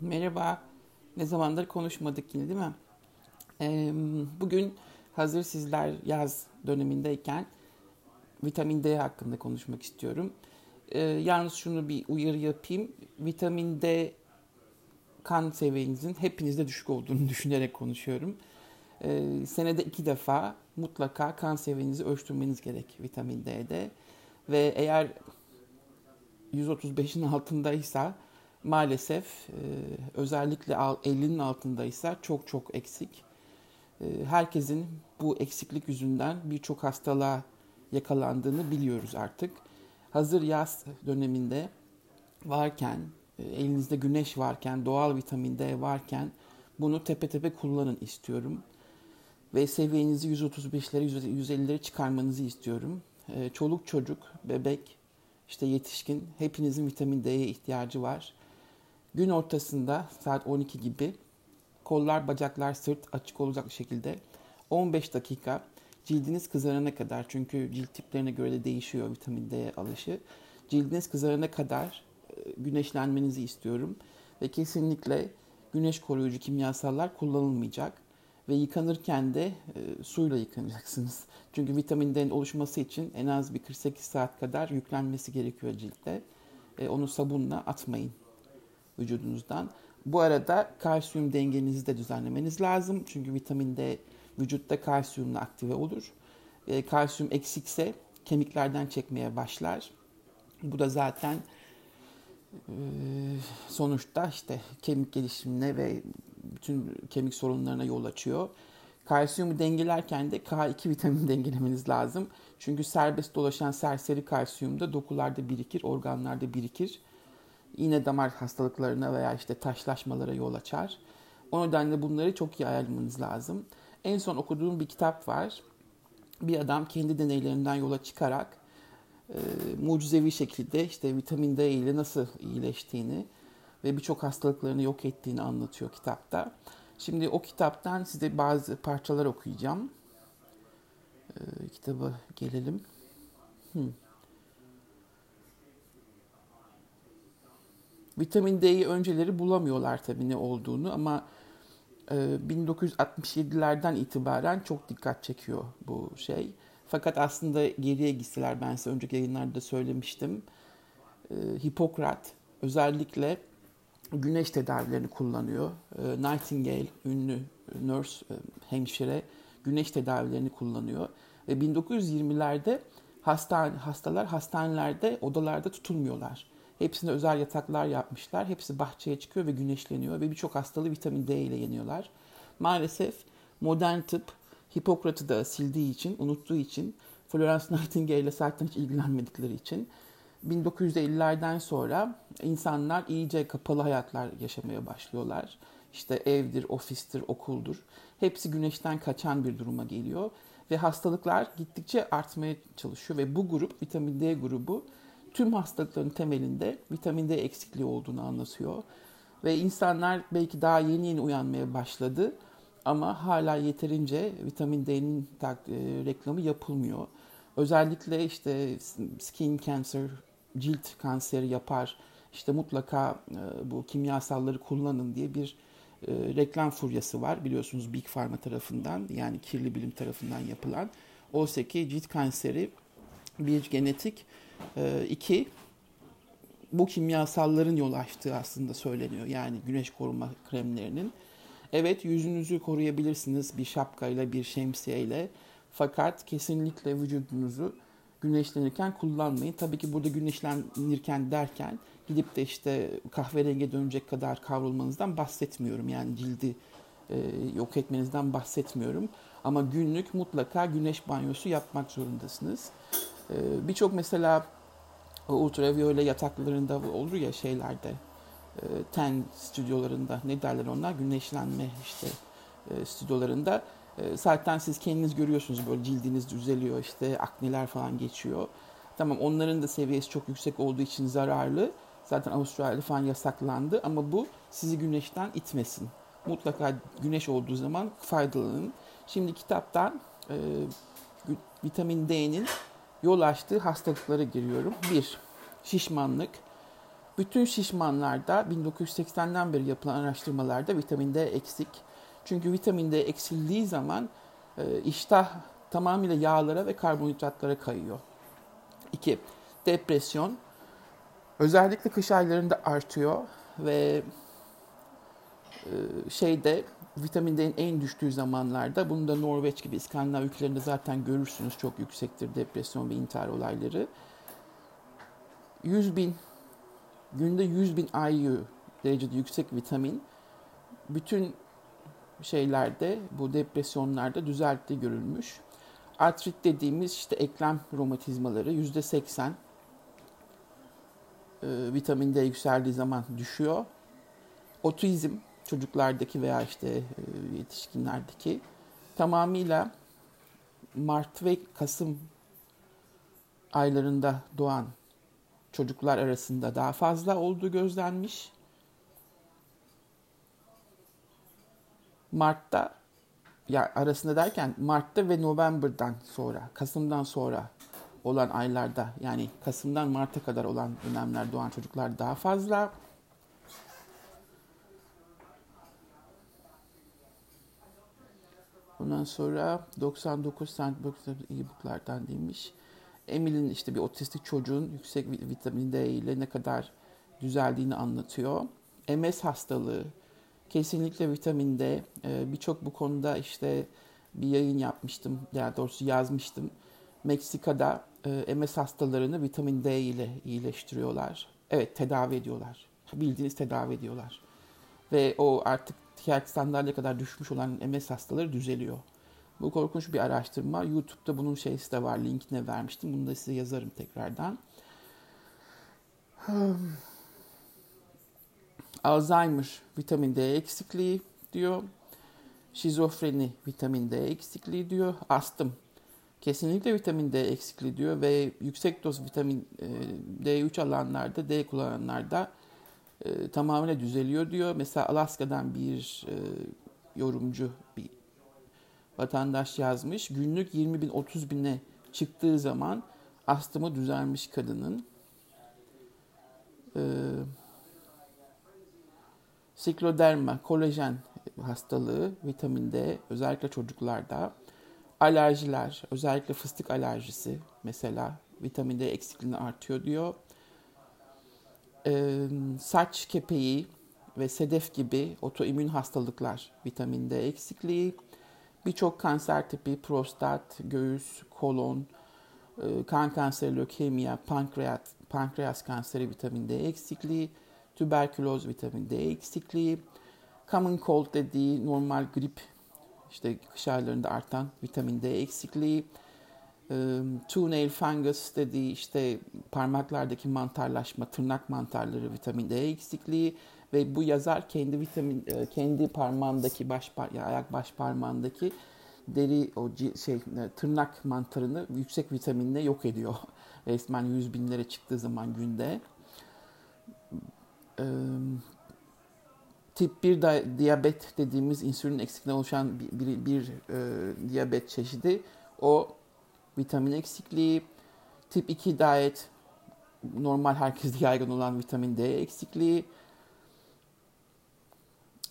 Merhaba. Ne zamandır konuşmadık yine değil mi? Ee, bugün hazır sizler yaz dönemindeyken vitamin D hakkında konuşmak istiyorum. Ee, yalnız şunu bir uyarı yapayım. Vitamin D kan seviyenizin hepinizde düşük olduğunu düşünerek konuşuyorum. Ee, senede iki defa mutlaka kan seviyenizi ölçtürmeniz gerek vitamin D'de. Ve eğer 135'in altındaysa maalesef e, özellikle 50'nin altındaysa çok çok eksik. E, herkesin bu eksiklik yüzünden birçok hastalığa yakalandığını biliyoruz artık. Hazır yaz döneminde varken, e, elinizde güneş varken, doğal vitamin D varken bunu tepe tepe kullanın istiyorum. Ve seviyenizi 135'lere, 150'lere çıkarmanızı istiyorum. Çoluk çocuk, bebek, işte yetişkin hepinizin vitamin D'ye ihtiyacı var. Gün ortasında saat 12 gibi kollar, bacaklar, sırt açık olacak şekilde 15 dakika cildiniz kızarana kadar çünkü cilt tiplerine göre de değişiyor vitamin D alışı. Cildiniz kızarana kadar e, güneşlenmenizi istiyorum ve kesinlikle güneş koruyucu kimyasallar kullanılmayacak ve yıkanırken de e, suyla yıkanacaksınız. Çünkü vitamin D'nin oluşması için en az bir 48 saat kadar yüklenmesi gerekiyor ciltte. E, onu sabunla atmayın vücudunuzdan. Bu arada kalsiyum dengenizi de düzenlemeniz lazım. Çünkü vitamin D vücutta kalsiyumla aktive olur. E, kalsiyum eksikse kemiklerden çekmeye başlar. Bu da zaten e, sonuçta işte kemik gelişimine ve bütün kemik sorunlarına yol açıyor. Kalsiyumu dengelerken de K2 vitamini dengelemeniz lazım. Çünkü serbest dolaşan serseri kalsiyum da dokularda birikir, organlarda birikir iğne damar hastalıklarına veya işte taşlaşmalara yol açar. O nedenle bunları çok iyi ayarlamanız lazım. En son okuduğum bir kitap var. Bir adam kendi deneylerinden yola çıkarak e, mucizevi şekilde işte vitamin D ile nasıl iyileştiğini ve birçok hastalıklarını yok ettiğini anlatıyor kitapta. Şimdi o kitaptan size bazı parçalar okuyacağım. E, kitaba gelelim. Hmm. Vitamin D'yi önceleri bulamıyorlar tabii ne olduğunu ama 1967'lerden e, itibaren çok dikkat çekiyor bu şey. Fakat aslında geriye gitseler ben size önceki yayınlarda söylemiştim. E, Hipokrat özellikle güneş tedavilerini kullanıyor. E, Nightingale ünlü nurse hemşire güneş tedavilerini kullanıyor. Ve 1920'lerde hasta, hastalar hastanelerde odalarda tutulmuyorlar. Hepsine özel yataklar yapmışlar. Hepsi bahçeye çıkıyor ve güneşleniyor ve birçok hastalığı vitamin D ile yeniyorlar. Maalesef modern tıp Hipokrat'ı da sildiği için, unuttuğu için, Florence Nightingale ile zaten hiç ilgilenmedikleri için 1950'lerden sonra insanlar iyice kapalı hayatlar yaşamaya başlıyorlar. İşte evdir, ofistir, okuldur. Hepsi güneşten kaçan bir duruma geliyor ve hastalıklar gittikçe artmaya çalışıyor ve bu grup vitamin D grubu tüm hastalıkların temelinde vitamin D eksikliği olduğunu anlatıyor. Ve insanlar belki daha yeni yeni uyanmaya başladı ama hala yeterince vitamin D'nin e, reklamı yapılmıyor. Özellikle işte skin cancer, cilt kanseri yapar. İşte mutlaka e, bu kimyasalları kullanın diye bir e, reklam furyası var biliyorsunuz Big Pharma tarafından yani kirli bilim tarafından yapılan. Oysa ki cilt kanseri bir genetik e, iki, bu kimyasalların yol açtığı aslında söyleniyor. Yani güneş koruma kremlerinin. Evet yüzünüzü koruyabilirsiniz bir şapkayla, bir şemsiyeyle. Fakat kesinlikle vücudunuzu güneşlenirken kullanmayın. Tabii ki burada güneşlenirken derken gidip de işte kahverenge dönecek kadar kavrulmanızdan bahsetmiyorum. Yani cildi e, yok etmenizden bahsetmiyorum. Ama günlük mutlaka güneş banyosu yapmak zorundasınız. Ee, birçok mesela ultraviyole yataklarında olur ya şeylerde e, ten stüdyolarında ne derler onlar güneşlenme işte e, stüdyolarında e, zaten siz kendiniz görüyorsunuz böyle cildiniz düzeliyor işte akneler falan geçiyor. Tamam onların da seviyesi çok yüksek olduğu için zararlı. Zaten Avustralya'da falan yasaklandı ama bu sizi güneşten itmesin. Mutlaka güneş olduğu zaman faydalanın. Şimdi kitaptan e, vitamin D'nin yol açtığı hastalıklara giriyorum. Bir, şişmanlık. Bütün şişmanlarda 1980'den beri yapılan araştırmalarda vitamin D eksik. Çünkü vitamin D eksildiği zaman e, iştah tamamıyla yağlara ve karbonhidratlara kayıyor. 2. Depresyon. Özellikle kış aylarında artıyor ve şeyde vitamin D'nin en düştüğü zamanlarda bunu da Norveç gibi İskandinav ülkelerinde zaten görürsünüz çok yüksektir depresyon ve intihar olayları. 100 bin günde 100 bin IU derecede yüksek vitamin bütün şeylerde bu depresyonlarda düzelttiği görülmüş. Artrit dediğimiz işte eklem romatizmaları yüzde 80 e, vitamin D yükseldiği zaman düşüyor. Otizm çocuklardaki veya işte e, yetişkinlerdeki tamamıyla Mart ve Kasım aylarında doğan çocuklar arasında daha fazla olduğu gözlenmiş. Mart'ta ya arasında derken Mart'ta ve November'dan sonra, Kasım'dan sonra olan aylarda yani Kasım'dan Mart'a kadar olan dönemler doğan çocuklar daha fazla. Ondan sonra 99 Sandbox e-booklardan demiş. Emil'in işte bir otistik çocuğun yüksek vitamin D ile ne kadar düzeldiğini anlatıyor. MS hastalığı, kesinlikle vitamin D. Ee, Birçok bu konuda işte bir yayın yapmıştım, daha doğrusu yazmıştım. Meksika'da e, MS hastalarını vitamin D ile iyileştiriyorlar. Evet tedavi ediyorlar. Bildiğiniz tedavi ediyorlar. Ve o artık tiyatro standartına kadar düşmüş olan MS hastaları düzeliyor. Bu korkunç bir araştırma. YouTube'da bunun şeysi de var. Linkine vermiştim. Bunu da size yazarım tekrardan. Alzheimer vitamin D eksikliği diyor. Şizofreni vitamin D eksikliği diyor. Astım kesinlikle vitamin D eksikliği diyor ve yüksek doz vitamin e, D3 alanlarda, D kullananlarda e, tamamıyla düzeliyor diyor. Mesela Alaska'dan bir e, yorumcu, bir vatandaş yazmış. Günlük 20 bin 30 bine çıktığı zaman astımı düzelmiş kadının. Ee, sikloderma, kolajen hastalığı, vitamin D özellikle çocuklarda. Alerjiler, özellikle fıstık alerjisi mesela vitamin D eksikliğini artıyor diyor. Saç kepeği ve sedef gibi otoimmün hastalıklar vitamin D eksikliği Birçok kanser tipi prostat, göğüs, kolon, kan kanseri, lökemya, pankreas, pankreas kanseri vitamin D eksikliği, tüberküloz vitamin D eksikliği, common cold dediği normal grip işte kış aylarında artan vitamin D eksikliği, e, toenail fungus dediği işte parmaklardaki mantarlaşma, tırnak mantarları vitamin D eksikliği, ve bu yazar kendi vitamin e, kendi parmağındaki baş ya ayak baş parmağındaki deri o şey e, tırnak mantarını yüksek vitaminle yok ediyor. Resmen yüz binlere çıktığı zaman günde. Ee, tip 1 diyabet dediğimiz insülin eksikliğinden oluşan bir, bir, bir e, diyabet çeşidi. O vitamin eksikliği. Tip 2 diyet normal herkeste yaygın olan vitamin D eksikliği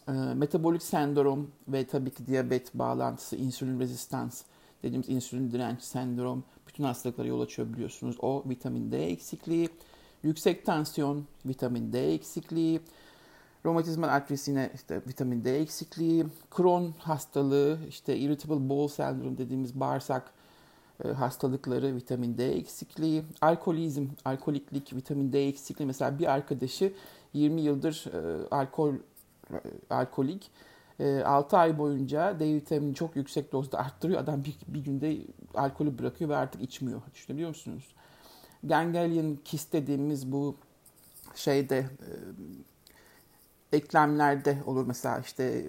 e, metabolik sendrom ve tabii ki diyabet bağlantısı, insülin rezistans dediğimiz insülin direnç sendrom bütün hastalıklara yol açıyor biliyorsunuz. O vitamin D eksikliği, yüksek tansiyon, vitamin D eksikliği, romatizmal artrit yine işte vitamin D eksikliği, Crohn hastalığı, işte irritable bowel sendrom dediğimiz bağırsak hastalıkları, vitamin D eksikliği, alkolizm, alkoliklik, vitamin D eksikliği. Mesela bir arkadaşı 20 yıldır e, alkol alkolik. E, 6 ay boyunca D vitamini çok yüksek dozda arttırıyor. Adam bir, bir günde alkolü bırakıyor ve artık içmiyor. Düşünebiliyor musunuz? Ganglion kist dediğimiz bu şeyde e, eklemlerde olur mesela işte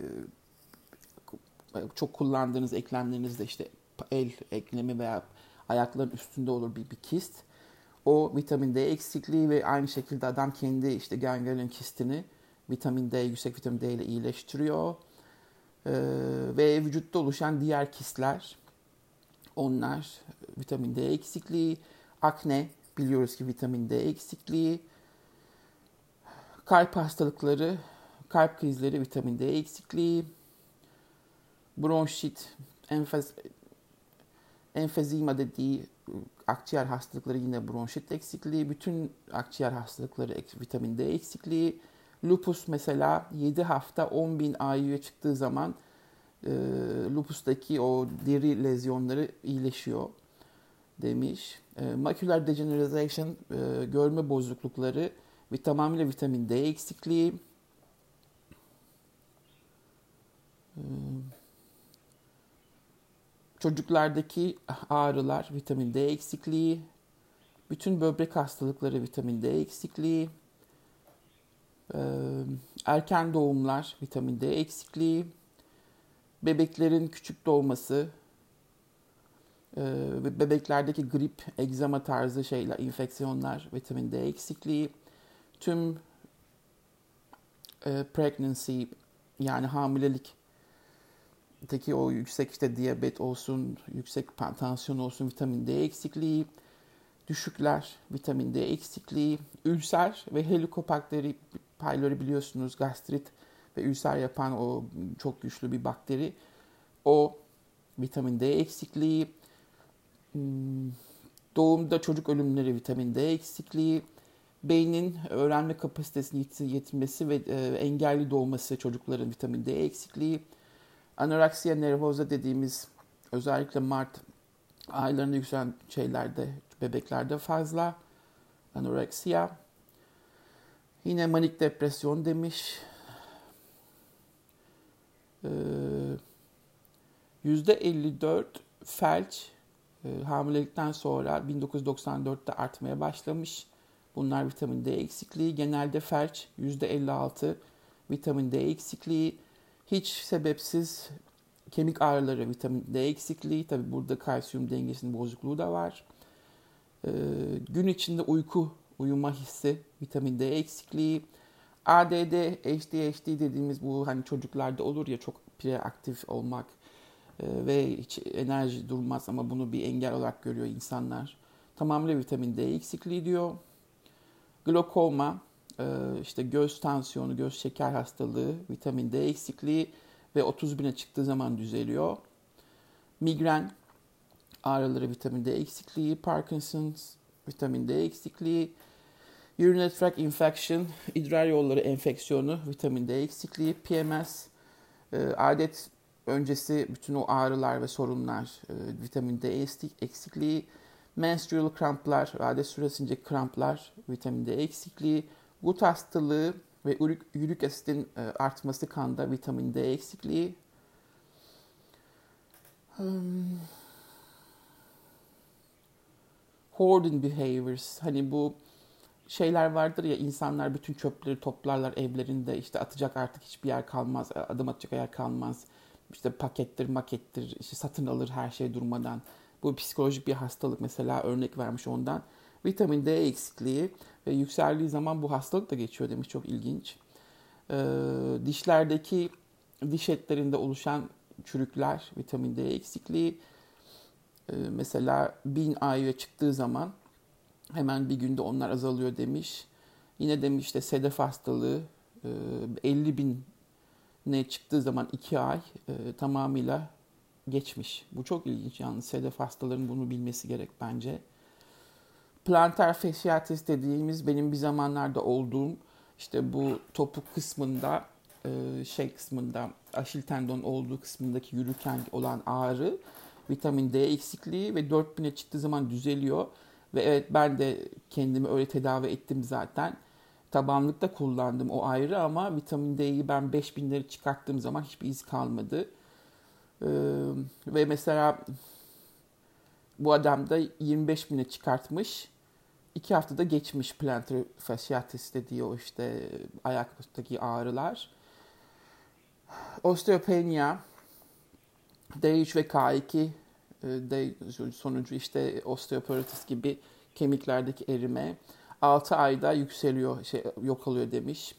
e, çok kullandığınız eklemlerinizde işte el eklemi veya ayakların üstünde olur bir, bir kist. O vitamin D eksikliği ve aynı şekilde adam kendi işte ganglion kistini vitamin D, yüksek vitamin D ile iyileştiriyor. Ee, ve vücutta oluşan diğer kistler, onlar vitamin D eksikliği, akne biliyoruz ki vitamin D eksikliği, kalp hastalıkları, kalp krizleri, vitamin D eksikliği, bronşit, enfez, enfezima dediği akciğer hastalıkları yine bronşit eksikliği, bütün akciğer hastalıkları vitamin D eksikliği, lupus mesela 7 hafta 10 bin IU'ya çıktığı zaman e, lupustaki o deri lezyonları iyileşiyor demiş. E, macular degeneration, e, görme bozuklukları ve tamamıyla vitamin D eksikliği. E, çocuklardaki ağrılar, vitamin D eksikliği. Bütün böbrek hastalıkları, vitamin D eksikliği. Erken doğumlar, vitamin D eksikliği. Bebeklerin küçük doğması, bebeklerdeki grip, egzama tarzı şeyler, infeksiyonlar, vitamin D eksikliği, tüm pregnancy yani hamilelik teki o yüksek işte diyabet olsun, yüksek tansiyon olsun, vitamin D eksikliği, düşükler, vitamin D eksikliği, ülser ve helikobakteri pylori biliyorsunuz gastrit ve ülser yapan o çok güçlü bir bakteri. O vitamin D eksikliği, Hmm, doğumda çocuk ölümleri vitamin D eksikliği, beynin öğrenme kapasitesini yitirmesi ve e, engelli doğması çocukların vitamin D eksikliği, anoreksiya nervosa dediğimiz özellikle Mart aylarında yükselen şeylerde, bebeklerde fazla anoreksiya. Yine manik depresyon demiş. Ee, %54 felç e, hamilelikten sonra 1994'te artmaya başlamış. Bunlar vitamin D eksikliği. Genelde felç %56 vitamin D eksikliği. Hiç sebepsiz kemik ağrıları vitamin D eksikliği. Tabi burada kalsiyum dengesinin bozukluğu da var. E, gün içinde uyku, uyuma hissi, vitamin D eksikliği. ADD, ADHD dediğimiz bu hani çocuklarda olur ya çok preaktif olmak, ee, ve hiç enerji durmaz ama bunu bir engel olarak görüyor insanlar. Tamamıyla vitamin D eksikliği diyor. Glokoma, e, işte göz tansiyonu, göz şeker hastalığı, vitamin D eksikliği ve 30 bine çıktığı zaman düzeliyor. Migren ağrıları, vitamin D eksikliği, Parkinson's, vitamin D eksikliği, urinary tract infection, idrar yolları enfeksiyonu, vitamin D eksikliği, PMS, e, adet öncesi bütün o ağrılar ve sorunlar, e, vitamin D eksikliği, menstrual kramplar, adet süresince kramplar, vitamin D eksikliği, gut hastalığı ve ürük, ürük asitin e, artması kanda, vitamin D eksikliği. Hmm. Hoarding behaviors, hani bu şeyler vardır ya insanlar bütün çöpleri toplarlar evlerinde işte atacak artık hiçbir yer kalmaz, adım atacak yer kalmaz işte pakettir, makettir, işte satın alır her şey durmadan. Bu psikolojik bir hastalık mesela örnek vermiş ondan. Vitamin D eksikliği ve yükseldiği zaman bu hastalık da geçiyor demiş çok ilginç. Ee, dişlerdeki diş etlerinde oluşan çürükler, vitamin D eksikliği. Ee, mesela 1000 IU'ya çıktığı zaman hemen bir günde onlar azalıyor demiş. Yine demiş işte sedef hastalığı, 50 e, bin ne çıktığı zaman iki ay e, tamamıyla geçmiş. Bu çok ilginç yalnız sedef hastaların bunu bilmesi gerek bence. Plantar fasciitis dediğimiz benim bir zamanlarda olduğum işte bu topuk kısmında e, şey kısmında aşil tendon olduğu kısmındaki yürürken olan ağrı vitamin D eksikliği ve 4000'e çıktığı zaman düzeliyor. Ve evet ben de kendimi öyle tedavi ettim zaten tabanlıkta kullandım o ayrı ama vitamin D'yi ben 5000'leri çıkarttığım zaman hiçbir iz kalmadı. Ee, ve mesela bu adam da 25 bine çıkartmış. İki haftada geçmiş plantar fasciitis dediği o işte ayaktaki ağrılar. Osteopenia, D3 ve K2 e, D sonucu işte osteoporosis gibi kemiklerdeki erime. 6 ayda yükseliyor, şey, yok oluyor demiş.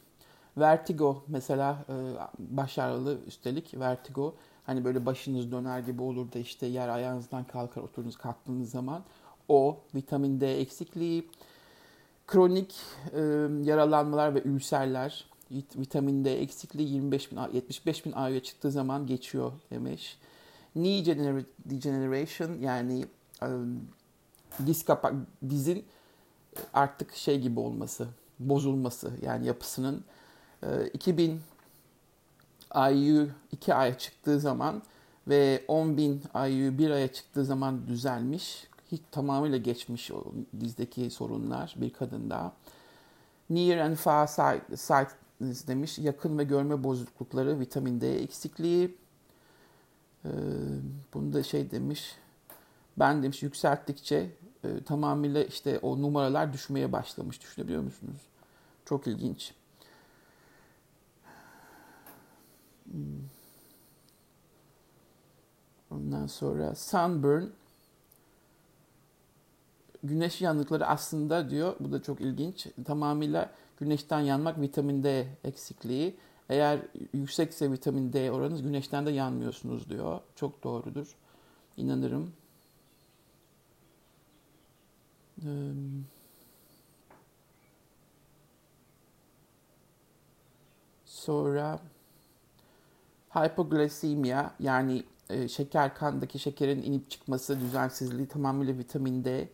Vertigo mesela e, başarılı üstelik vertigo. Hani böyle başınız döner gibi olur da işte yer ayağınızdan kalkar oturduğunuz kalktığınız zaman. O vitamin D eksikliği, kronik e, yaralanmalar ve ülserler, vitamin D eksikliği 25 bin, 75 bin IU'ya çıktığı zaman geçiyor demiş. Knee degeneration yani e, diz kapak, dizin artık şey gibi olması, bozulması yani yapısının e, 2000 IU 2 aya çıktığı zaman ve 10.000 IU 1 aya çıktığı zaman düzelmiş. Hiç tamamıyla geçmiş o dizdeki sorunlar bir kadında. Near and far sightedness demiş. Yakın ve görme bozuklukları, vitamin D eksikliği. Ee, bunu da şey demiş. Ben demiş yükselttikçe e, tamamıyla işte o numaralar düşmeye başlamış. Düşünebiliyor musunuz? Çok ilginç. Hmm. Ondan sonra sunburn güneş yanıkları aslında diyor bu da çok ilginç tamamıyla güneşten yanmak vitamin D eksikliği. Eğer yüksekse vitamin D oranınız güneşten de yanmıyorsunuz diyor. Çok doğrudur. İnanırım. Sonra hypoglycemia yani şeker kandaki şekerin inip çıkması düzensizliği tamamıyla vitamin D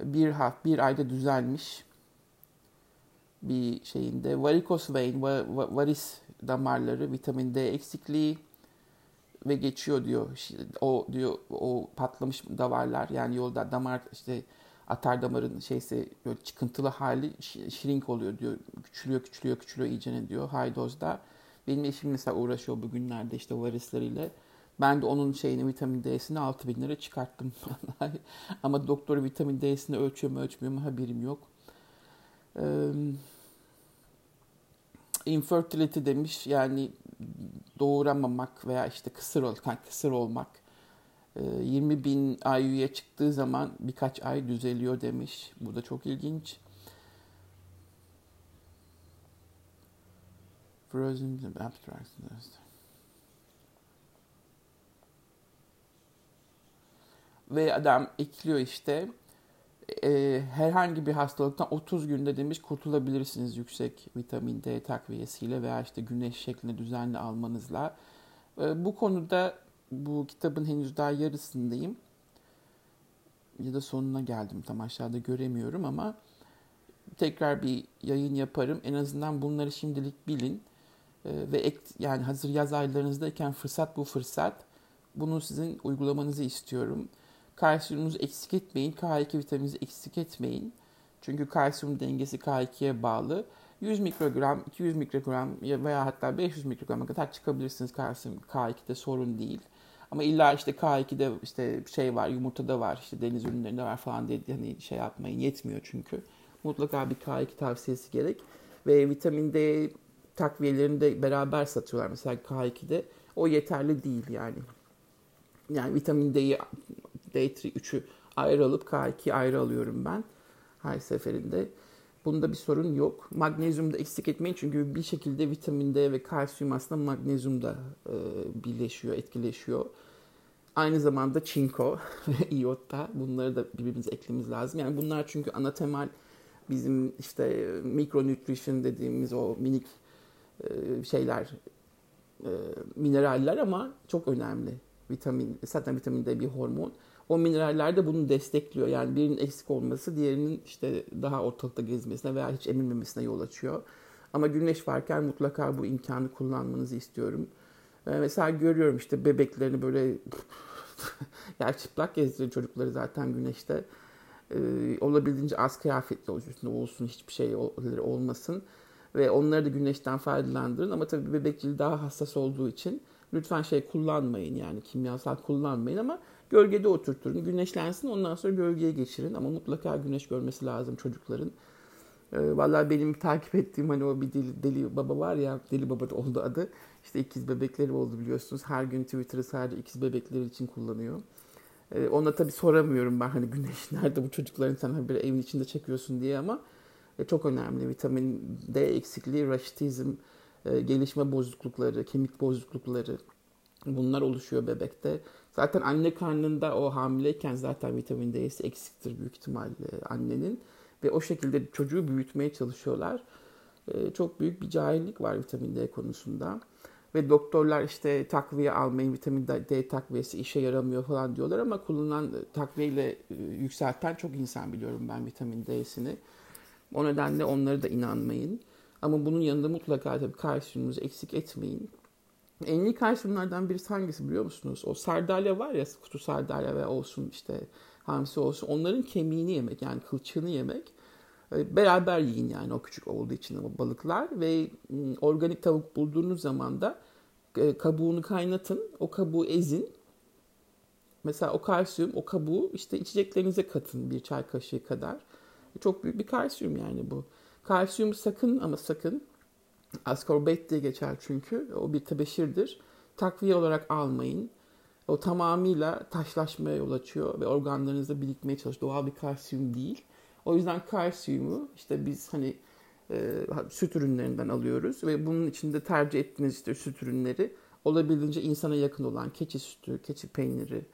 bir hafta bir ayda düzelmiş bir şeyinde varicose vein varis damarları vitamin D eksikliği ve geçiyor diyor. O diyor o patlamış damarlar yani yolda damar işte atar damarın şeyse böyle çıkıntılı hali shrink oluyor diyor. Küçülüyor, küçülüyor, küçülüyor iyice diyor high dose'da. Benim eşim mesela uğraşıyor bugünlerde işte varisleriyle. Ben de onun şeyini vitamin D'sini 6000 lira çıkarttım. Ama doktor vitamin D'sini ölçüyor mu ölçmüyor mu haberim yok. Ee, infertility demiş yani doğuramamak veya işte kısır, ol, kısır olmak 20 ee, bin IU'ya çıktığı zaman birkaç ay düzeliyor demiş. Bu da çok ilginç. Frozen abstract. Ve adam ekliyor işte e, herhangi bir hastalıktan 30 günde demiş kurtulabilirsiniz yüksek vitamin D takviyesiyle veya işte güneş şeklinde düzenli almanızla. E, bu konuda bu kitabın henüz daha yarısındayım. Ya da sonuna geldim tam aşağıda göremiyorum ama tekrar bir yayın yaparım. En azından bunları şimdilik bilin. Ee, ve ek, yani hazır yaz aylarınızdayken fırsat bu fırsat. Bunu sizin uygulamanızı istiyorum. Kalsiyumunuzu eksik etmeyin. K2 vitamininizi eksik etmeyin. Çünkü kalsiyum dengesi K2'ye bağlı. 100 mikrogram, 200 mikrogram veya hatta 500 mikrograma kadar çıkabilirsiniz kalsiyum K2'de sorun değil. Ama illa işte K2'de işte şey var, yumurtada var, işte deniz ürünlerinde var falan diye hani şey yapmayın. Yetmiyor çünkü. Mutlaka bir K2 tavsiyesi gerek. Ve vitamin D takviyelerini de beraber satıyorlar. Mesela K2'de o yeterli değil yani. Yani vitamin D'yi D3, 3'ü ayrı alıp K2'yi ayrı alıyorum ben her seferinde. Bunda bir sorun yok. Magnezyum da eksik etmeyin çünkü bir şekilde vitamin D ve kalsiyum aslında magnezyumda e, birleşiyor, etkileşiyor. Aynı zamanda çinko ve iot da bunları da birbirimize eklememiz lazım. Yani bunlar çünkü ana temel bizim işte mikronutrition dediğimiz o minik e, şeyler, e, mineraller ama çok önemli. Vitamin, zaten vitamin D bir hormon. O mineraller de bunu destekliyor. Yani birinin eksik olması diğerinin işte daha ortalıkta gezmesine veya hiç emilmemesine yol açıyor. Ama güneş varken mutlaka bu imkanı kullanmanızı istiyorum. Ee, mesela görüyorum işte bebeklerini böyle yani çıplak gezdiriyor çocukları zaten güneşte. Ee, olabildiğince az kıyafetli olsun, olsun hiçbir şey olmasın. Ve onları da güneşten faydalandırın. Ama tabii bebek daha hassas olduğu için lütfen şey kullanmayın yani kimyasal kullanmayın ama Gölgede oturturun, güneşlensin ondan sonra gölgeye geçirin ama mutlaka güneş görmesi lazım çocukların. E, vallahi benim takip ettiğim hani o bir deli, deli baba var ya, deli baba da oldu adı. İşte ikiz bebekleri oldu biliyorsunuz. Her gün Twitter'ı sadece ikiz bebekleri için kullanıyor. E, ona tabii soramıyorum ben hani güneş nerede bu çocukların sen bir evin içinde çekiyorsun diye ama e, çok önemli. Vitamin D eksikliği, raşitizm, e, gelişme bozuklukları, kemik bozuklukları bunlar oluşuyor bebekte. Zaten anne karnında o hamileyken zaten vitamin D'si eksiktir büyük ihtimalle annenin. ve o şekilde çocuğu büyütmeye çalışıyorlar. E, çok büyük bir cahillik var vitamin D konusunda. Ve doktorlar işte takviye almayın, vitamin D takviyesi işe yaramıyor falan diyorlar ama kullanılan takviyeyle e, yükselten çok insan biliyorum ben vitamin D'sini. O nedenle onlara da inanmayın. Ama bunun yanında mutlaka tabii kalsiyumunuzu eksik etmeyin. En iyi kalsiyumlardan birisi hangisi biliyor musunuz? O sardalya var ya, kutu sardalya ve olsun işte hamsi olsun. Onların kemiğini yemek yani kılçığını yemek. E, beraber yiyin yani o küçük olduğu için o balıklar. Ve organik tavuk bulduğunuz zaman da e, kabuğunu kaynatın. O kabuğu ezin. Mesela o kalsiyum, o kabuğu işte içeceklerinize katın bir çay kaşığı kadar. Çok büyük bir kalsiyum yani bu. Kalsiyum sakın ama sakın Ascorbate diye geçer çünkü. O bir tebeşirdir. Takviye olarak almayın. O tamamıyla taşlaşmaya yol açıyor ve organlarınızda birikmeye çalışıyor. Doğal bir kalsiyum değil. O yüzden kalsiyumu işte biz hani e, süt ürünlerinden alıyoruz ve bunun içinde tercih ettiğiniz işte süt ürünleri olabildiğince insana yakın olan keçi sütü, keçi peyniri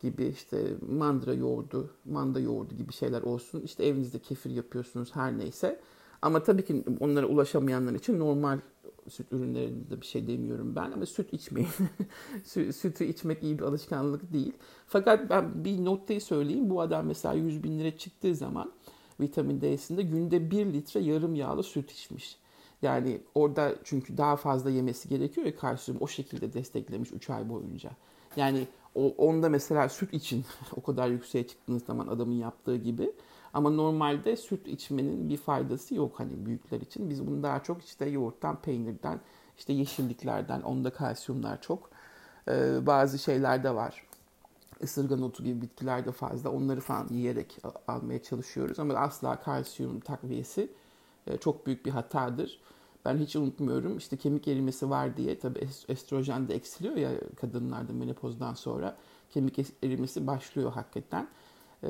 gibi işte mandıra yoğurdu, manda yoğurdu gibi şeyler olsun. İşte evinizde kefir yapıyorsunuz her neyse. Ama tabii ki onlara ulaşamayanlar için normal süt ürünlerinde bir şey demiyorum ben ama süt içmeyin. Sütü içmek iyi bir alışkanlık değil. Fakat ben bir noktayı söyleyeyim. Bu adam mesela 100 bin lira çıktığı zaman vitamin D'sinde günde 1 litre yarım yağlı süt içmiş. Yani orada çünkü daha fazla yemesi gerekiyor ya kalsiyum o şekilde desteklemiş 3 ay boyunca. Yani o, onda mesela süt için o kadar yükseğe çıktığınız zaman adamın yaptığı gibi ama normalde süt içmenin bir faydası yok hani büyükler için. Biz bunu daha çok işte yoğurttan, peynirden, işte yeşilliklerden, onda kalsiyumlar çok. Ee, bazı şeyler de var. Isırgan otu gibi bitkiler de fazla. Onları falan yiyerek almaya çalışıyoruz. Ama asla kalsiyum takviyesi e, çok büyük bir hatadır. Ben hiç unutmuyorum. İşte kemik erimesi var diye tabii estrojen de eksiliyor ya kadınlarda menopozdan sonra. Kemik erimesi başlıyor hakikaten. Ee,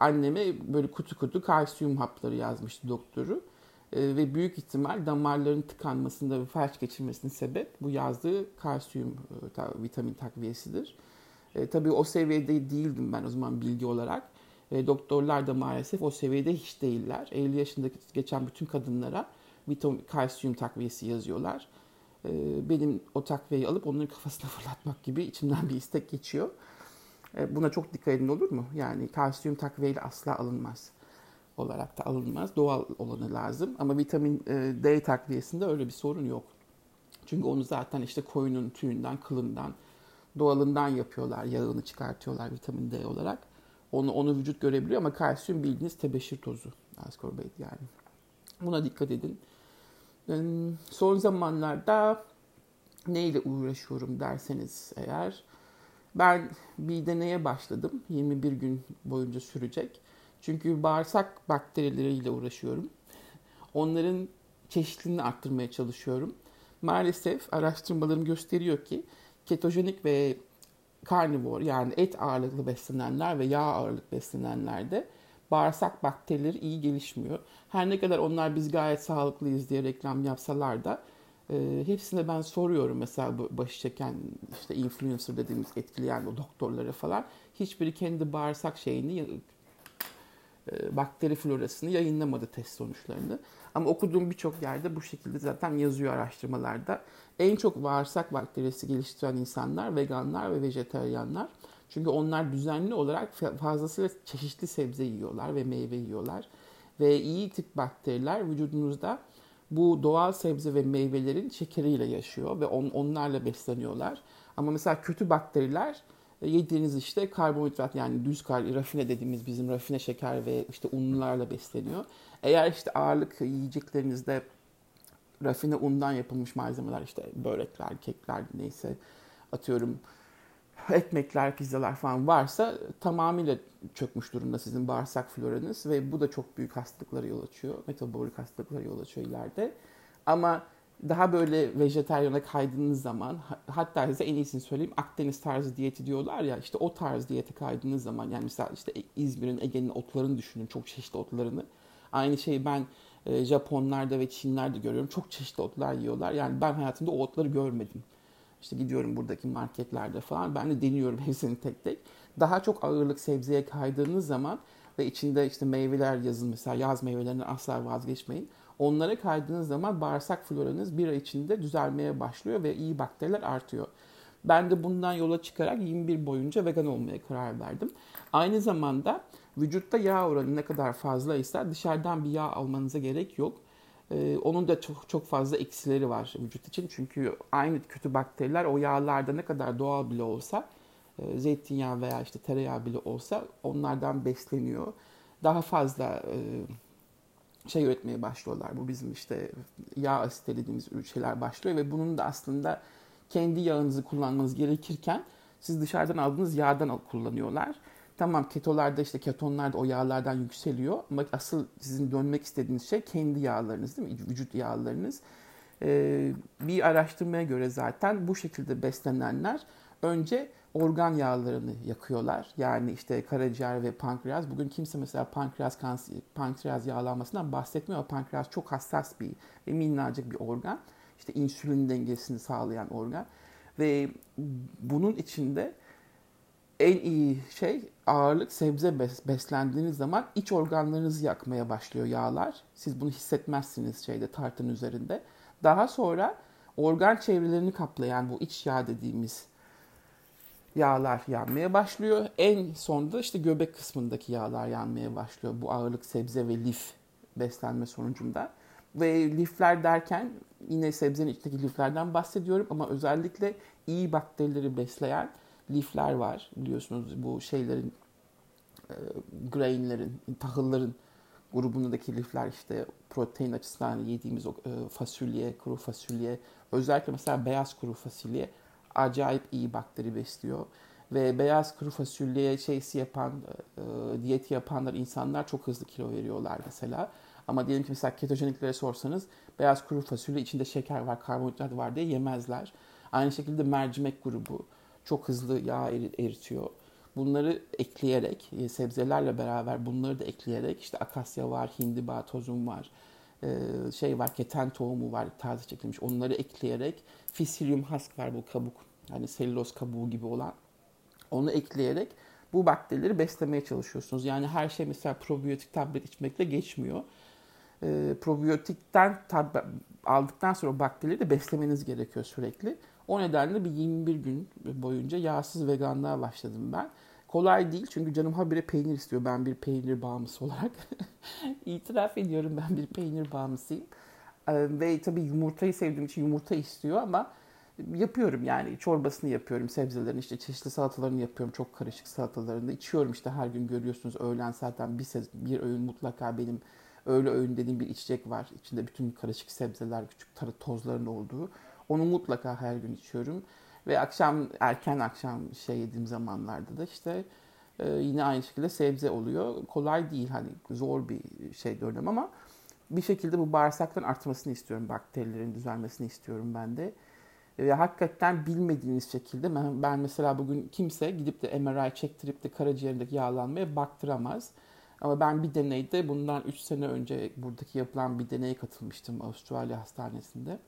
anneme böyle kutu kutu kalsiyum hapları yazmıştı doktoru. Ee, ve büyük ihtimal damarların tıkanmasında ve felç geçirmesinin sebep bu yazdığı kalsiyum e, ta, vitamin takviyesidir. E, tabii o seviyede değildim ben o zaman bilgi olarak. E, doktorlar da maalesef o seviyede hiç değiller. 50 yaşındaki geçen bütün kadınlara vitamin, kalsiyum takviyesi yazıyorlar. E, benim o takviyeyi alıp onların kafasına fırlatmak gibi içimden bir istek geçiyor. E, buna çok dikkat edin olur mu? Yani kalsiyum takviyeyle asla alınmaz. Olarak da alınmaz. Doğal olanı lazım. Ama vitamin e, D takviyesinde öyle bir sorun yok. Çünkü onu zaten işte koyunun tüyünden, kılından, doğalından yapıyorlar. Yağını çıkartıyorlar vitamin D olarak. Onu onu vücut görebiliyor ama kalsiyum bildiğiniz tebeşir tozu. Ascorbate yani. Buna dikkat edin. Son zamanlarda neyle uğraşıyorum derseniz eğer ben bir deneye başladım. 21 gün boyunca sürecek. Çünkü bağırsak bakterileriyle uğraşıyorum. Onların çeşitliliğini arttırmaya çalışıyorum. Maalesef araştırmalarım gösteriyor ki ketojenik ve karnivor yani et ağırlıklı beslenenler ve yağ ağırlıklı beslenenlerde bağırsak bakterileri iyi gelişmiyor. Her ne kadar onlar biz gayet sağlıklıyız diye reklam yapsalar da e, hepsine ben soruyorum mesela bu başı çeken işte influencer dediğimiz etkileyen o doktorlara falan. Hiçbiri kendi bağırsak şeyini e, bakteri florasını yayınlamadı test sonuçlarını. Ama okuduğum birçok yerde bu şekilde zaten yazıyor araştırmalarda. En çok bağırsak bakterisi geliştiren insanlar veganlar ve vejeteryanlar. Çünkü onlar düzenli olarak fazlasıyla çeşitli sebze yiyorlar ve meyve yiyorlar. Ve iyi tip bakteriler vücudunuzda bu doğal sebze ve meyvelerin şekeriyle yaşıyor ve on, onlarla besleniyorlar. Ama mesela kötü bakteriler e, yediğiniz işte karbonhidrat yani düz kar, rafine dediğimiz bizim rafine şeker ve işte unlarla besleniyor. Eğer işte ağırlık yiyeceklerinizde rafine undan yapılmış malzemeler işte börekler, kekler neyse atıyorum ekmekler, pizzalar falan varsa tamamıyla çökmüş durumda sizin bağırsak floranız ve bu da çok büyük hastalıklara yol açıyor. Metabolik hastalıklara yol açıyor ileride. Ama daha böyle vejetaryana kaydığınız zaman hatta size en iyisini söyleyeyim Akdeniz tarzı diyeti diyorlar ya işte o tarz diyete kaydığınız zaman yani mesela işte İzmir'in Ege'nin otlarını düşünün çok çeşitli otlarını. Aynı şeyi ben e, Japonlarda ve Çinlerde görüyorum. Çok çeşitli otlar yiyorlar. Yani ben hayatımda o otları görmedim. İşte gidiyorum buradaki marketlerde falan. Ben de deniyorum hepsini tek tek. Daha çok ağırlık sebzeye kaydığınız zaman ve içinde işte meyveler yazın mesela yaz meyvelerinden asla vazgeçmeyin. Onlara kaydığınız zaman bağırsak floranız bir ay içinde düzelmeye başlıyor ve iyi bakteriler artıyor. Ben de bundan yola çıkarak 21 boyunca vegan olmaya karar verdim. Aynı zamanda vücutta yağ oranı ne kadar fazlaysa dışarıdan bir yağ almanıza gerek yok. Ee, onun da çok çok fazla eksileri var vücut için. Çünkü aynı kötü bakteriler o yağlarda ne kadar doğal bile olsa e, zeytinyağı veya işte tereyağı bile olsa onlardan besleniyor. Daha fazla e, şey üretmeye başlıyorlar. Bu bizim işte yağ asitleri dediğimiz şeyler başlıyor ve bunun da aslında kendi yağınızı kullanmanız gerekirken siz dışarıdan aldığınız yağdan kullanıyorlar. Tamam ketolarda işte ketonlar da o yağlardan yükseliyor ama asıl sizin dönmek istediğiniz şey kendi yağlarınız değil mi? Vücut yağlarınız. Ee, bir araştırmaya göre zaten bu şekilde beslenenler önce organ yağlarını yakıyorlar. Yani işte karaciğer ve pankreas. Bugün kimse mesela pankreas kanser, pankreas yağlanmasından bahsetmiyor ama pankreas çok hassas bir ve minnacık bir organ. İşte insülin dengesini sağlayan organ. Ve bunun içinde en iyi şey ağırlık sebze beslendiğiniz zaman iç organlarınızı yakmaya başlıyor yağlar. Siz bunu hissetmezsiniz şeyde tartın üzerinde. Daha sonra organ çevrelerini kaplayan bu iç yağ dediğimiz yağlar yanmaya başlıyor. En sonda işte göbek kısmındaki yağlar yanmaya başlıyor. Bu ağırlık sebze ve lif beslenme sonucunda. Ve lifler derken yine sebzenin içindeki liflerden bahsediyorum ama özellikle iyi bakterileri besleyen lifler var. Biliyorsunuz bu şeylerin e, grainlerin, tahılların grubundaki lifler işte protein açısından yediğimiz o e, fasulye, kuru fasulye, özellikle mesela beyaz kuru fasulye acayip iyi bakteri besliyor. Ve beyaz kuru fasulye şeysi yapan, e, diyeti yapanlar insanlar çok hızlı kilo veriyorlar mesela. Ama diyelim ki mesela ketojeniklere sorsanız beyaz kuru fasulye içinde şeker var, karbonhidrat var diye yemezler. Aynı şekilde mercimek grubu çok hızlı yağ eritiyor. Bunları ekleyerek, e, sebzelerle beraber bunları da ekleyerek işte akasya var, hindiba tozum var, e, şey var, keten tohumu var taze çekilmiş. Onları ekleyerek Fisilyum husk var bu kabuk. Yani selüloz kabuğu gibi olan. Onu ekleyerek bu bakterileri beslemeye çalışıyorsunuz. Yani her şey mesela probiyotik tablet içmekle geçmiyor. E, probiyotikten tab- aldıktan sonra o bakterileri de beslemeniz gerekiyor sürekli. O nedenle bir 21 gün boyunca yağsız veganlığa başladım ben. Kolay değil çünkü canım habire peynir istiyor. Ben bir peynir bağımlısı olarak. itiraf ediyorum ben bir peynir bağımlısıyım. Ee, ve tabii yumurtayı sevdiğim için yumurta istiyor ama yapıyorum yani çorbasını yapıyorum sebzelerin işte çeşitli salatalarını yapıyorum çok karışık salatalarını içiyorum işte her gün görüyorsunuz öğlen zaten bir, bir öğün mutlaka benim öğle öğün dediğim bir içecek var içinde bütün karışık sebzeler küçük tarı tozların olduğu onu mutlaka her gün içiyorum ve akşam erken akşam şey yediğim zamanlarda da işte e, yine aynı şekilde sebze oluyor kolay değil hani zor bir şey dönem ama bir şekilde bu bağırsakların artmasını istiyorum. Bakterilerin düzelmesini istiyorum ben de. Ve hakikaten bilmediğiniz şekilde ben, mesela bugün kimse gidip de MRI çektirip de karaciğerindeki yağlanmaya baktıramaz. Ama ben bir deneyde bundan 3 sene önce buradaki yapılan bir deneye katılmıştım Avustralya Hastanesi'nde,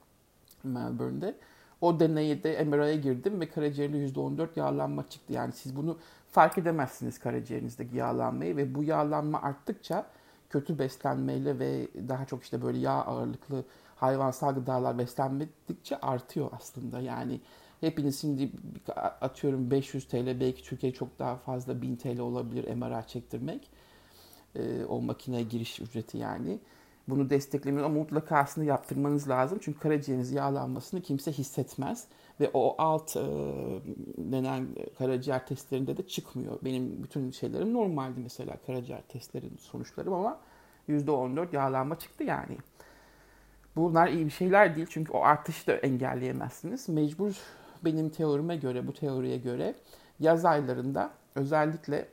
Melbourne'de. O deneyde MRI'ye girdim ve karaciğerinde %14 yağlanma çıktı. Yani siz bunu fark edemezsiniz karaciğerinizdeki yağlanmayı ve bu yağlanma arttıkça kötü beslenmeyle ve daha çok işte böyle yağ ağırlıklı hayvansal gıdalar beslenmedikçe artıyor aslında. Yani hepiniz şimdi atıyorum 500 TL belki Türkiye çok daha fazla 1000 TL olabilir MRI çektirmek. Ee, o makine giriş ücreti yani. Bunu desteklemiyor ama mutlaka aslında yaptırmanız lazım. Çünkü karaciğeriniz yağlanmasını kimse hissetmez. Ve o alt e, denen karaciğer testlerinde de çıkmıyor. Benim bütün şeylerim normaldi mesela karaciğer testlerin sonuçlarım ama %14 yağlanma çıktı yani. Bunlar iyi bir şeyler değil çünkü o artışı da engelleyemezsiniz. Mecbur benim teorime göre, bu teoriye göre yaz aylarında özellikle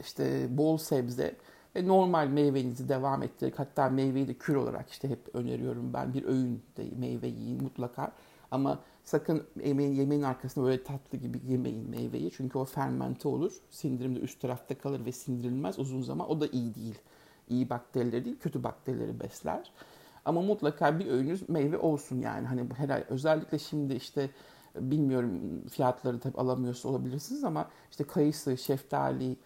işte bol sebze ve normal meyvenizi devam ettirerek hatta meyveyi de kür olarak işte hep öneriyorum ben bir öğün de meyve yiyin mutlaka. Ama sakın yemeğin, yemeğin arkasında böyle tatlı gibi yemeyin meyveyi. Çünkü o fermente olur. Sindirimde üst tarafta kalır ve sindirilmez uzun zaman. O da iyi değil. İyi bakterileri değil, kötü bakterileri besler. Ama mutlaka bir öğünüz meyve olsun yani. Hani herhalde özellikle şimdi işte bilmiyorum fiyatları tabii alamıyorsa olabilirsiniz ama işte kayısı, şeftali, e,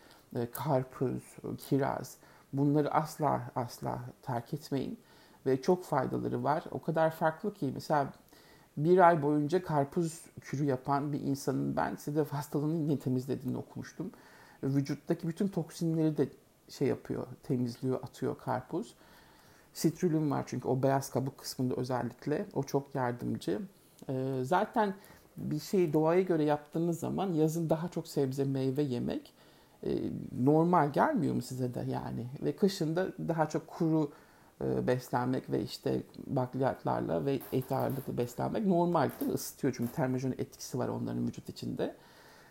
karpuz, kiraz bunları asla asla terk etmeyin. Ve çok faydaları var. O kadar farklı ki mesela bir ay boyunca karpuz kürü yapan bir insanın ben sedef hastalığını yine temizlediğini okumuştum. Vücuttaki bütün toksinleri de şey yapıyor, temizliyor, atıyor karpuz. Sitrulin var çünkü o beyaz kabuk kısmında özellikle. O çok yardımcı. Ee, zaten bir şeyi doğaya göre yaptığınız zaman yazın daha çok sebze, meyve yemek e, normal gelmiyor mu size de yani? Ve kışın da daha çok kuru e, beslenmek ve işte bakliyatlarla ve et ağırlıklı beslenmek normal değil mi? Isıtıyor çünkü termojenik etkisi var onların vücut içinde.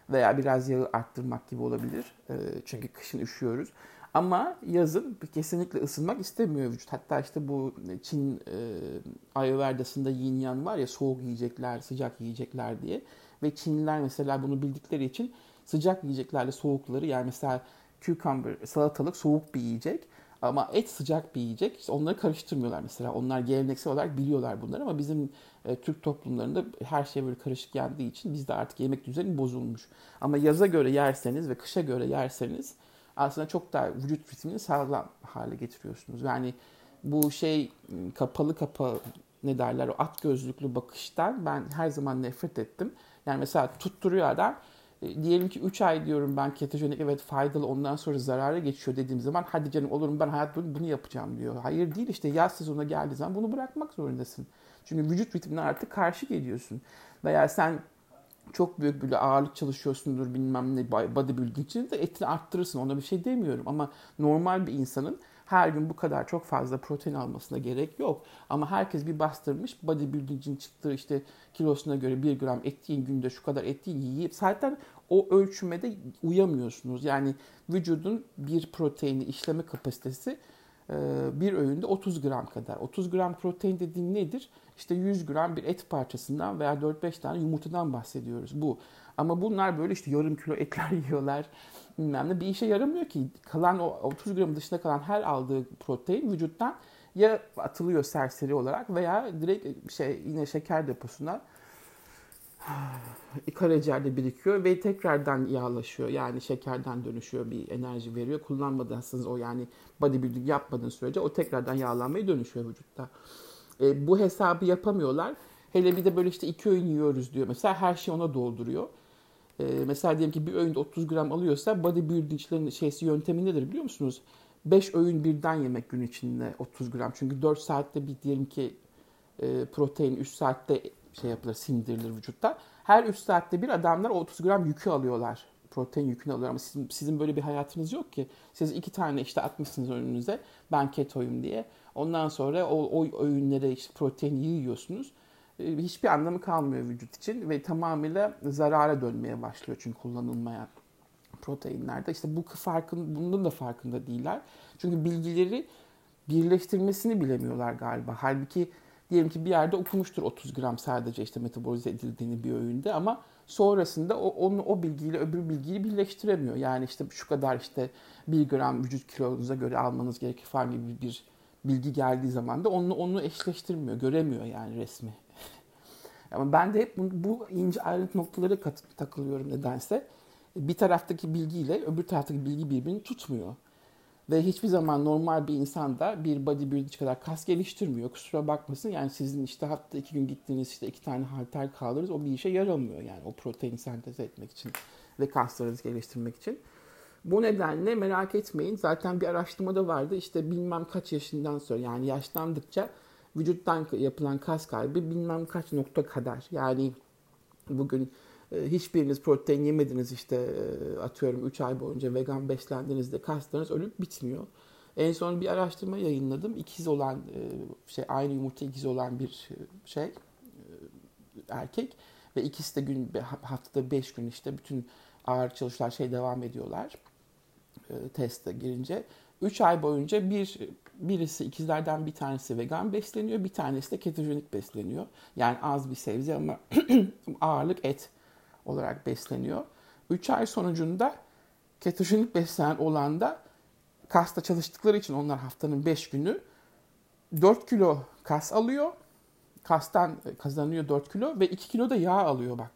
Veya biraz yağı arttırmak gibi olabilir. E, çünkü kışın üşüyoruz. Ama yazın kesinlikle ısınmak istemiyor vücut. Hatta işte bu Çin e, Ayurveda'sında yin yang var ya soğuk yiyecekler, sıcak yiyecekler diye. Ve Çinliler mesela bunu bildikleri için sıcak yiyeceklerle soğukları yani mesela cucumber, salatalık soğuk bir yiyecek. Ama et sıcak bir yiyecek. İşte onları karıştırmıyorlar mesela. Onlar geleneksel olarak biliyorlar bunları ama bizim e, Türk toplumlarında her şey böyle karışık yendiği için bizde artık yemek düzeni bozulmuş. Ama yaza göre yerseniz ve kışa göre yerseniz aslında çok daha vücut ritmini sağlam hale getiriyorsunuz. Yani bu şey kapalı kapalı ne derler o at gözlüklü bakıştan ben her zaman nefret ettim. Yani mesela tutturuyor adam diyelim ki 3 ay diyorum ben ketojenik evet faydalı ondan sonra zarara geçiyor dediğim zaman hadi canım olurum ben hayat boyu bunu yapacağım diyor. Hayır değil işte yaz sezonuna geldiği zaman bunu bırakmak zorundasın. Çünkü vücut ritmine artık karşı geliyorsun. Veya sen çok büyük böyle ağırlık çalışıyorsundur bilmem ne bodybuilding için de etini arttırırsın ona bir şey demiyorum. Ama normal bir insanın her gün bu kadar çok fazla protein almasına gerek yok. Ama herkes bir bastırmış bodybuilding'in çıktığı işte kilosuna göre bir gram et yiyin günde şu kadar et yiyin yiyip zaten o ölçümede uyamıyorsunuz. Yani vücudun bir proteini işleme kapasitesi e, bir öğünde 30 gram kadar. 30 gram protein dediğim nedir? İşte 100 gram bir et parçasından veya 4-5 tane yumurtadan bahsediyoruz bu. Ama bunlar böyle işte yarım kilo etler yiyorlar bilmem ne bir işe yaramıyor ki. Kalan o 30 gram dışında kalan her aldığı protein vücuttan ya atılıyor serseri olarak veya direkt şey yine şeker deposuna karaciğerde birikiyor ve tekrardan yağlaşıyor. Yani şekerden dönüşüyor bir enerji veriyor. Kullanmadıysanız o yani bodybuilding yapmadığın sürece o tekrardan yağlanmaya dönüşüyor vücutta. E, bu hesabı yapamıyorlar. Hele bir de böyle işte iki öğün yiyoruz diyor. Mesela her şey ona dolduruyor. E, mesela diyelim ki bir öğünde 30 gram alıyorsa bodybuildingçilerin şeysi yöntemi nedir biliyor musunuz? 5 öğün birden yemek gün içinde 30 gram. Çünkü 4 saatte bir diyelim ki e, protein 3 saatte şey yapılır, sindirilir vücutta. Her 3 saatte bir adamlar 30 gram yükü alıyorlar. Protein yükünü alıyorlar ama sizin, sizin böyle bir hayatınız yok ki. Siz iki tane işte atmışsınız önünüze ben ketoyum diye. Ondan sonra o, o öğünlere işte protein yiyorsunuz. E, hiçbir anlamı kalmıyor vücut için ve tamamıyla zarara dönmeye başlıyor çünkü kullanılmayan proteinlerde. İşte bu farkın, bunun da farkında değiller. Çünkü bilgileri birleştirmesini bilemiyorlar galiba. Halbuki diyelim ki bir yerde okumuştur 30 gram sadece işte metabolize edildiğini bir öğünde ama sonrasında o, onu, o bilgiyle öbür bilgiyi birleştiremiyor. Yani işte şu kadar işte 1 gram vücut kilonuza göre almanız gerekir falan gibi bir bilgi geldiği zaman da onu, onu eşleştirmiyor, göremiyor yani resmi. Ama ben de hep bu, bu ince ayrıntı noktaları kat, takılıyorum nedense. Bir taraftaki bilgiyle öbür taraftaki bilgi birbirini tutmuyor. Ve hiçbir zaman normal bir insan da bir bodybuilder kadar kas geliştirmiyor. Kusura bakmasın yani sizin işte hatta iki gün gittiğiniz işte iki tane halter kaldırırız o bir işe yaramıyor yani o protein sentez etmek için ve kaslarınızı geliştirmek için. Bu nedenle merak etmeyin. Zaten bir araştırmada vardı. İşte bilmem kaç yaşından sonra yani yaşlandıkça vücuttan yapılan kas kaybı bilmem kaç nokta kadar. Yani bugün e, hiçbiriniz protein yemediniz işte e, atıyorum 3 ay boyunca vegan beslendiğinizde kaslarınız ölüp bitmiyor. En son bir araştırma yayınladım. İkiz olan e, şey aynı yumurta ikiz olan bir şey erkek ve ikisi de gün haftada 5 gün işte bütün ağır çalışlar şey devam ediyorlar. Teste girince 3 ay boyunca bir birisi ikizlerden bir tanesi vegan besleniyor, bir tanesi de ketojenik besleniyor. Yani az bir sebze ama ağırlık et olarak besleniyor. 3 ay sonucunda ketojenik beslenen olan da kasta çalıştıkları için onlar haftanın 5 günü 4 kilo kas alıyor. Kastan kazanıyor 4 kilo ve 2 kilo da yağ alıyor bak.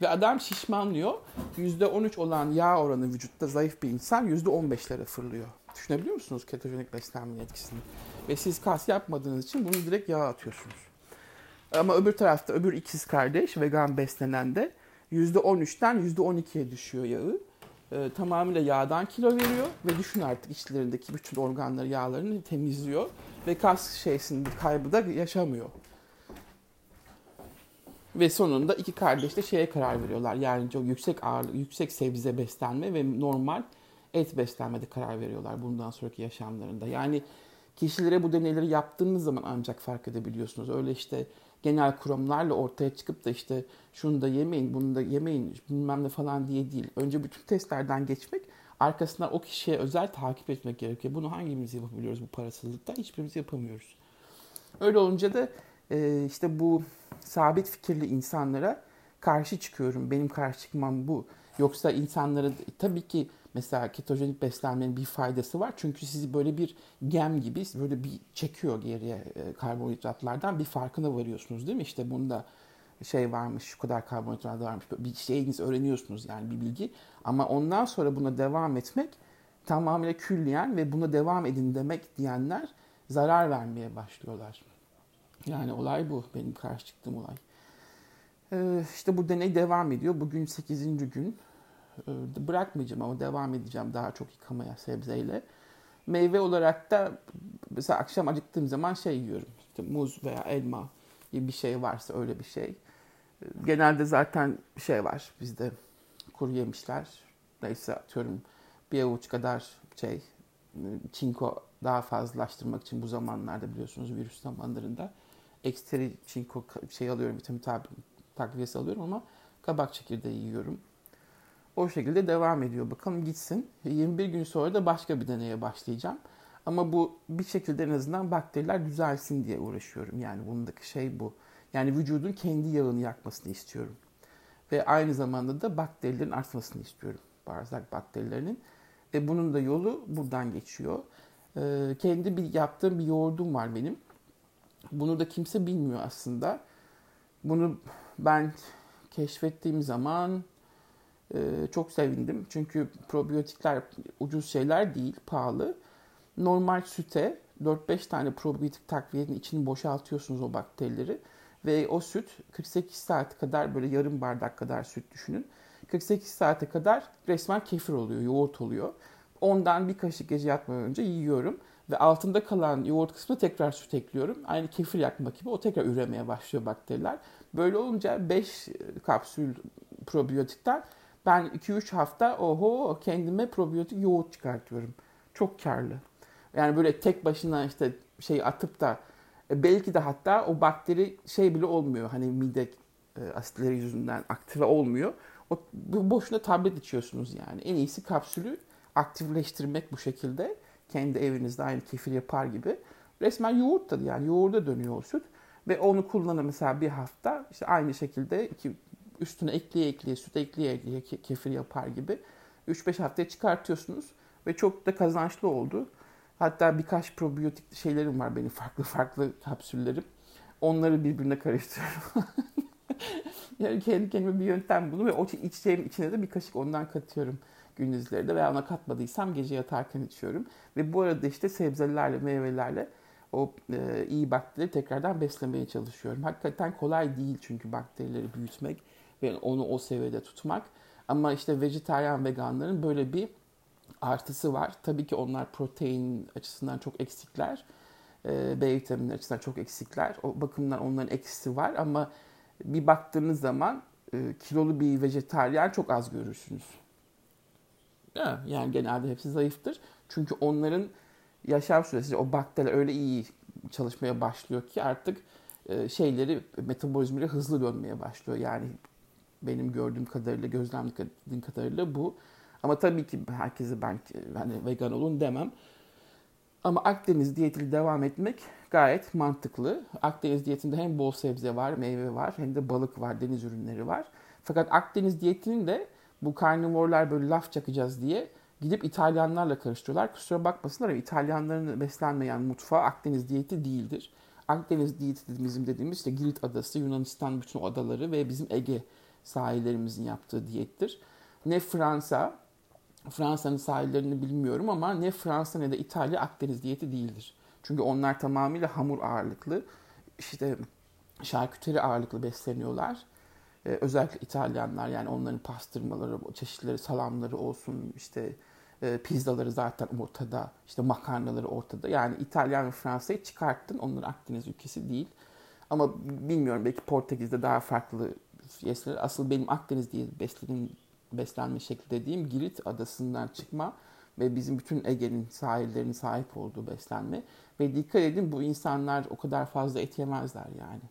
Ve adam şişmanlıyor. %13 olan yağ oranı vücutta zayıf bir insan %15'lere fırlıyor. Düşünebiliyor musunuz ketojenik beslenmenin etkisini? Ve siz kas yapmadığınız için bunu direkt yağa atıyorsunuz. Ama öbür tarafta öbür ikiz kardeş vegan beslenen de %13'ten %12'ye düşüyor yağı. Ee, tamamıyla yağdan kilo veriyor ve düşün artık içlerindeki bütün organları yağlarını temizliyor ve kas şeysinin kaybı da yaşamıyor. Ve sonunda iki kardeş de şeye karar veriyorlar. Yani çok yüksek ağırlık, yüksek sebze beslenme ve normal et beslenmede karar veriyorlar bundan sonraki yaşamlarında. Yani kişilere bu deneyleri yaptığınız zaman ancak fark edebiliyorsunuz. Öyle işte genel kuramlarla ortaya çıkıp da işte şunu da yemeyin, bunu da yemeyin bilmem ne falan diye değil. Önce bütün testlerden geçmek, arkasından o kişiye özel takip etmek gerekiyor. Bunu hangimiz yapabiliyoruz bu parasızlıkta? Hiçbirimiz yapamıyoruz. Öyle olunca da e, işte bu sabit fikirli insanlara karşı çıkıyorum. Benim karşı çıkmam bu. Yoksa insanlara tabii ki mesela ketojenik beslenmenin bir faydası var. Çünkü sizi böyle bir gem gibi böyle bir çekiyor geriye e, karbonhidratlardan bir farkına varıyorsunuz değil mi? İşte bunda şey varmış, şu kadar karbonhidrat varmış. Bir şeyiniz öğreniyorsunuz yani bir bilgi. Ama ondan sonra buna devam etmek tamamıyla külliyen ve buna devam edin demek diyenler zarar vermeye başlıyorlar. Yani olay bu. Benim karşı çıktığım olay. Ee, işte bu deney devam ediyor. Bugün 8. gün. Ee, bırakmayacağım ama devam edeceğim daha çok yıkamaya sebzeyle. Meyve olarak da mesela akşam acıktığım zaman şey yiyorum. İşte muz veya elma gibi bir şey varsa öyle bir şey. Ee, genelde zaten şey var bizde kuru yemişler. Neyse atıyorum bir avuç kadar şey çinko daha fazlalaştırmak için bu zamanlarda biliyorsunuz virüs zamanlarında ekstra çinko şey alıyorum, vitamin takviyesi alıyorum ama kabak çekirdeği yiyorum. O şekilde devam ediyor. Bakalım gitsin. 21 gün sonra da başka bir deneye başlayacağım. Ama bu bir şekilde en azından bakteriler düzelsin diye uğraşıyorum. Yani bundaki şey bu. Yani vücudun kendi yağını yakmasını istiyorum. Ve aynı zamanda da bakterilerin artmasını istiyorum. Bağırsak bakterilerinin. Ve bunun da yolu buradan geçiyor. Ee, kendi bir yaptığım bir yoğurdum var benim. Bunu da kimse bilmiyor aslında. Bunu ben keşfettiğim zaman e, çok sevindim. Çünkü probiyotikler ucuz şeyler değil, pahalı. Normal süte 4-5 tane probiyotik takviyenin içini boşaltıyorsunuz o bakterileri. Ve o süt 48 saat kadar böyle yarım bardak kadar süt düşünün. 48 saate kadar resmen kefir oluyor, yoğurt oluyor. Ondan bir kaşık gece yatmadan önce yiyorum. Ve altında kalan yoğurt kısmı tekrar süt ekliyorum. Aynı kefir yakmak gibi o tekrar üremeye başlıyor bakteriler. Böyle olunca 5 kapsül probiyotikten ben 2-3 hafta oho kendime probiyotik yoğurt çıkartıyorum. Çok karlı. Yani böyle tek başına işte şey atıp da e, belki de hatta o bakteri şey bile olmuyor. Hani mide e, asitleri yüzünden aktive olmuyor. O boşuna tablet içiyorsunuz yani. En iyisi kapsülü aktifleştirmek bu şekilde kendi evinizde aynı kefir yapar gibi. Resmen yoğurt tadı yani yoğurda dönüyor o süt. Ve onu kullanır mesela bir hafta işte aynı şekilde iki, üstüne ekleye ekleye süt ekleye ekleye kefir yapar gibi 3-5 haftaya çıkartıyorsunuz ve çok da kazançlı oldu. Hatta birkaç probiyotik şeylerim var benim farklı farklı kapsüllerim. Onları birbirine karıştırıyorum. yani kendi kendime bir yöntem buldum ve o içeceğim içine de bir kaşık ondan katıyorum gündüzleri de veya ona katmadıysam gece yatarken içiyorum. Ve bu arada işte sebzelerle, meyvelerle o e, iyi bakteri tekrardan beslemeye çalışıyorum. Hakikaten kolay değil çünkü bakterileri büyütmek ve onu o seviyede tutmak. Ama işte vejetaryen veganların böyle bir artısı var. Tabii ki onlar protein açısından çok eksikler. E, B vitamini açısından çok eksikler. O bakımdan onların eksisi var ama bir baktığınız zaman e, kilolu bir vejetaryen çok az görürsünüz. Yani genelde hepsi zayıftır. Çünkü onların yaşam süresi o bakteriler öyle iyi çalışmaya başlıyor ki artık e, şeyleri metabolizmaları hızlı dönmeye başlıyor. Yani benim gördüğüm kadarıyla, gözlemlediğim kadarıyla bu. Ama tabii ki herkese ben hani vegan olun demem. Ama Akdeniz diyetiyle devam etmek gayet mantıklı. Akdeniz diyetinde hem bol sebze var, meyve var, hem de balık var, deniz ürünleri var. Fakat Akdeniz diyetinin de bu karnivorlar böyle laf çakacağız diye gidip İtalyanlarla karıştırıyorlar. Kusura bakmasınlar ama İtalyanların beslenmeyen mutfağı Akdeniz diyeti değildir. Akdeniz diyeti bizim dediğimiz işte Girit adası, Yunanistan bütün adaları ve bizim Ege sahillerimizin yaptığı diyettir. Ne Fransa, Fransa'nın sahillerini bilmiyorum ama ne Fransa ne de İtalya Akdeniz diyeti değildir. Çünkü onlar tamamıyla hamur ağırlıklı, işte şarküteri ağırlıklı besleniyorlar. Ee, özellikle İtalyanlar yani onların pastırmaları, çeşitleri, salamları olsun, işte e, pizzaları zaten ortada, işte makarnaları ortada. Yani İtalyan ve Fransa'yı çıkarttın, onlar Akdeniz ülkesi değil. Ama bilmiyorum belki Portekiz'de daha farklı yerler. Asıl benim Akdeniz diye beslediğim beslenme şekli dediğim Girit adasından çıkma ve bizim bütün Ege'nin sahillerinin sahip olduğu beslenme. Ve dikkat edin bu insanlar o kadar fazla et yemezler yani.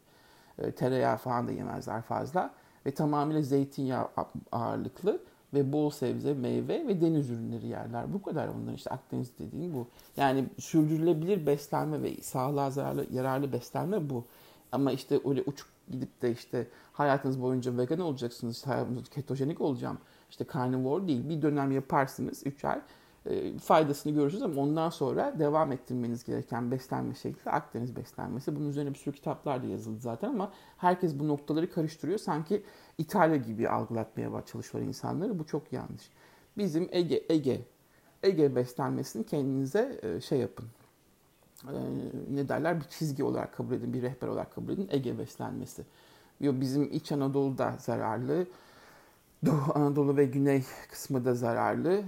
E, tereyağı falan da yemezler fazla. Ve tamamıyla zeytinyağı ağırlıklı ve bol sebze, meyve ve deniz ürünleri yerler. Bu kadar onların işte Akdeniz dediğim bu. Yani sürdürülebilir beslenme ve sağlığa zararlı, yararlı beslenme bu. Ama işte öyle uçuk gidip de işte hayatınız boyunca vegan olacaksınız, ketojenik olacağım, işte carnivore değil. Bir dönem yaparsınız 3 ay e, faydasını görürsünüz ama ondan sonra devam ettirmeniz gereken beslenme şekli Akdeniz beslenmesi. Bunun üzerine bir sürü kitaplar da yazıldı zaten ama herkes bu noktaları karıştırıyor. Sanki İtalya gibi algılatmaya çalışıyor insanları. Bu çok yanlış. Bizim Ege, Ege, Ege beslenmesini kendinize e, şey yapın. E, ne derler? Bir çizgi olarak kabul edin, bir rehber olarak kabul edin. Ege beslenmesi. Bizim İç Anadolu'da zararlı, Doğu Anadolu ve Güney kısmı da zararlı e,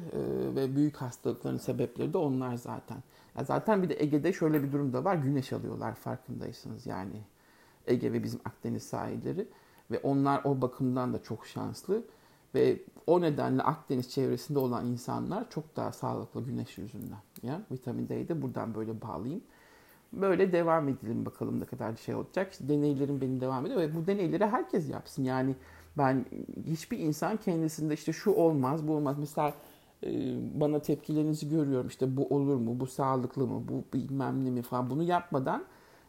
ve büyük hastalıkların sebepleri de onlar zaten. Ya zaten bir de Ege'de şöyle bir durum da var. Güneş alıyorlar farkındaysınız yani. Ege ve bizim Akdeniz sahilleri ve onlar o bakımdan da çok şanslı ve o nedenle Akdeniz çevresinde olan insanlar çok daha sağlıklı güneş yüzünden. Ya vitamin D'yi de buradan böyle bağlayayım. Böyle devam edelim bakalım ne kadar şey olacak. İşte deneylerim benim devam ediyor ve bu deneyleri herkes yapsın. Yani ben hiçbir insan kendisinde işte şu olmaz, bu olmaz. Mesela e, bana tepkilerinizi görüyorum. İşte bu olur mu, bu sağlıklı mı, bu bilmem ne mi falan. Bunu yapmadan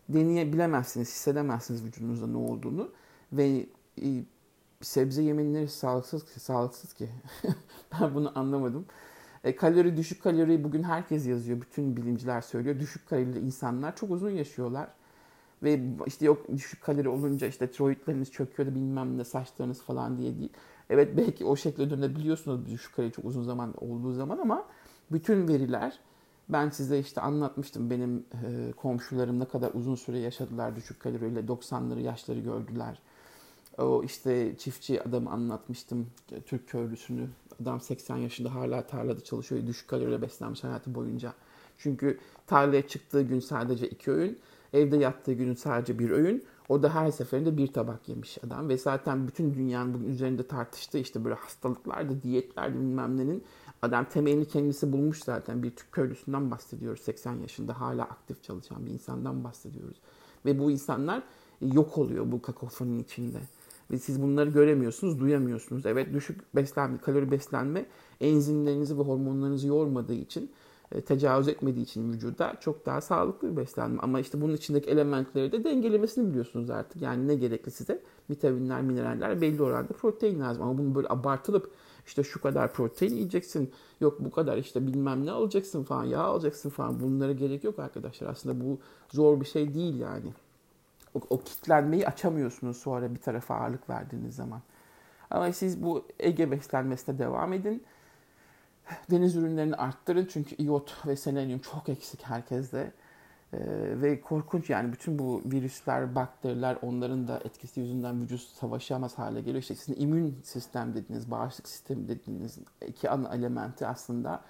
deneyebilemezsiniz, hissedemezsiniz vücudunuzda ne olduğunu. Ve e, sebze yemenleri sağlıksız ki, sağlıksız ki. ben bunu anlamadım. E, kalori düşük kalori bugün herkes yazıyor. Bütün bilimciler söylüyor. Düşük kalorili insanlar çok uzun yaşıyorlar. Ve işte yok düşük kalori olunca işte tiroidleriniz çöküyor da bilmem ne saçlarınız falan diye değil. Evet belki o şekilde dönebiliyorsunuz düşük kalori çok uzun zaman olduğu zaman ama bütün veriler ben size işte anlatmıştım benim e, komşularım ne kadar uzun süre yaşadılar düşük kaloriyle 90'ları yaşları gördüler. O işte çiftçi adamı anlatmıştım Türk köylüsünü. Adam 80 yaşında hala tarlada çalışıyor. Düşük kaloriyle beslenmiş hayatı boyunca. Çünkü tarlaya çıktığı gün sadece iki öğün Evde yattığı günün sadece bir öğün. O da her seferinde bir tabak yemiş adam. Ve zaten bütün dünyanın bugün üzerinde tartıştığı işte böyle hastalıklarda, diyetlerde bilmem nenin adam temelini kendisi bulmuş zaten. Bir Türk köylüsünden bahsediyoruz. 80 yaşında hala aktif çalışan bir insandan bahsediyoruz. Ve bu insanlar yok oluyor bu kakofonun içinde. Siz bunları göremiyorsunuz, duyamıyorsunuz. Evet düşük beslenme, kalori beslenme enzimlerinizi ve hormonlarınızı yormadığı için e, tecavüz etmediği için vücuda çok daha sağlıklı bir beslenme. Ama işte bunun içindeki elementleri de dengelemesini biliyorsunuz artık. Yani ne gerekli size? Vitaminler, mineraller, belli oranda protein lazım. Ama bunu böyle abartılıp işte şu kadar protein yiyeceksin, yok bu kadar işte bilmem ne alacaksın falan, yağ alacaksın falan. Bunlara gerek yok arkadaşlar. Aslında bu zor bir şey değil yani. O, o kitlenmeyi açamıyorsunuz sonra bir tarafa ağırlık verdiğiniz zaman. Ama siz bu Ege beslenmesine devam edin Deniz ürünlerini arttırın çünkü iot ve selenyum çok eksik herkeste. Ee, ve korkunç yani bütün bu virüsler, bakteriler onların da etkisi yüzünden vücut savaşamaz hale geliyor. İşte sizin immün sistem dediğiniz, bağışıklık sistemi dediğiniz iki ana elementi aslında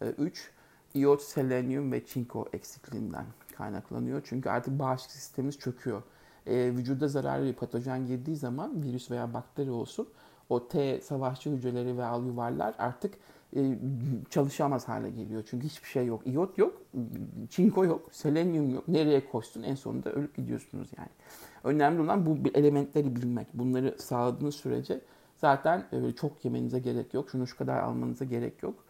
e, üç, iot, selenyum ve çinko eksikliğinden kaynaklanıyor. Çünkü artık bağışıklık sistemimiz çöküyor. E, vücuda zararlı bir patojen girdiği zaman virüs veya bakteri olsun o T savaşçı hücreleri ve alüvarlar artık e, çalışamaz hale geliyor. Çünkü hiçbir şey yok. İyot yok, çinko yok, selenyum yok. Nereye koştun en sonunda ölüp gidiyorsunuz yani. Önemli olan bu elementleri bilmek. Bunları sağladığınız sürece zaten e, çok yemenize gerek yok. Şunu şu kadar almanıza gerek yok.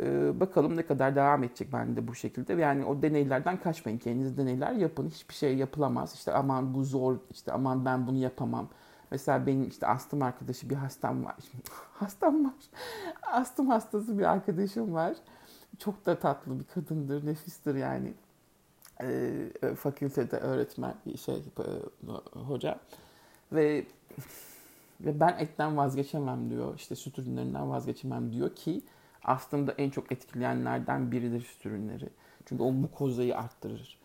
E, bakalım ne kadar devam edecek ben de bu şekilde. Yani o deneylerden kaçmayın. Kendiniz deneyler yapın. Hiçbir şey yapılamaz. İşte aman bu zor, işte aman ben bunu yapamam Mesela benim işte astım arkadaşı bir hastam var. hastam var. astım hastası bir arkadaşım var. Çok da tatlı bir kadındır, nefistir yani. Ee, fakültede öğretmen şey e, hoca ve Ve ben etten vazgeçemem diyor. İşte süt ürünlerinden vazgeçemem diyor ki aslında en çok etkileyenlerden biridir süt ürünleri. Çünkü o mukozayı arttırır.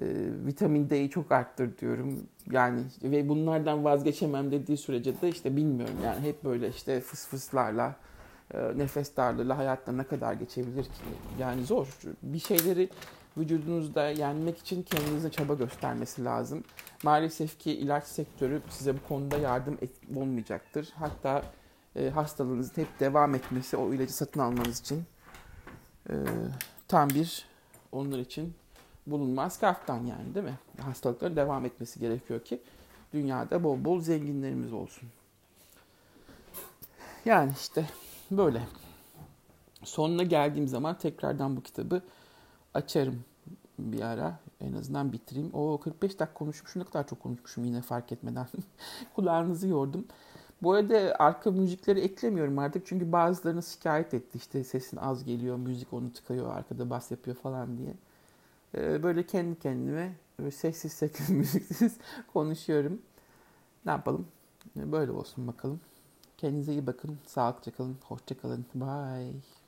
Ee, vitamin D'yi çok arttır diyorum. Yani ve bunlardan vazgeçemem dediği sürece de işte bilmiyorum yani hep böyle işte fıs fıslarla e, nefes darlığıyla hayatta ne kadar geçebilir ki? Yani zor. Bir şeyleri vücudunuzda yenmek için kendinize çaba göstermesi lazım. Maalesef ki ilaç sektörü size bu konuda yardım olmayacaktır. Hatta e, hastalığınızın hep devam etmesi o ilacı satın almanız için e, tam bir onlar için bulunmaz kaftan yani değil mi? Hastalıkların devam etmesi gerekiyor ki dünyada bol bol zenginlerimiz olsun. Yani işte böyle. Sonuna geldiğim zaman tekrardan bu kitabı açarım bir ara. En azından bitireyim. O 45 dakika konuşmuşum. Ne kadar çok konuşmuşum yine fark etmeden. Kulağınızı yordum. Bu arada arka müzikleri eklemiyorum artık. Çünkü bazılarını şikayet etti. İşte sesin az geliyor, müzik onu tıkıyor, arkada bas yapıyor falan diye. Ee, böyle kendi kendime böyle sessiz sessiz müziksiz konuşuyorum. Ne yapalım? Böyle olsun bakalım. Kendinize iyi bakın. Sağlıkça kalın. Hoşça kalın. Bye.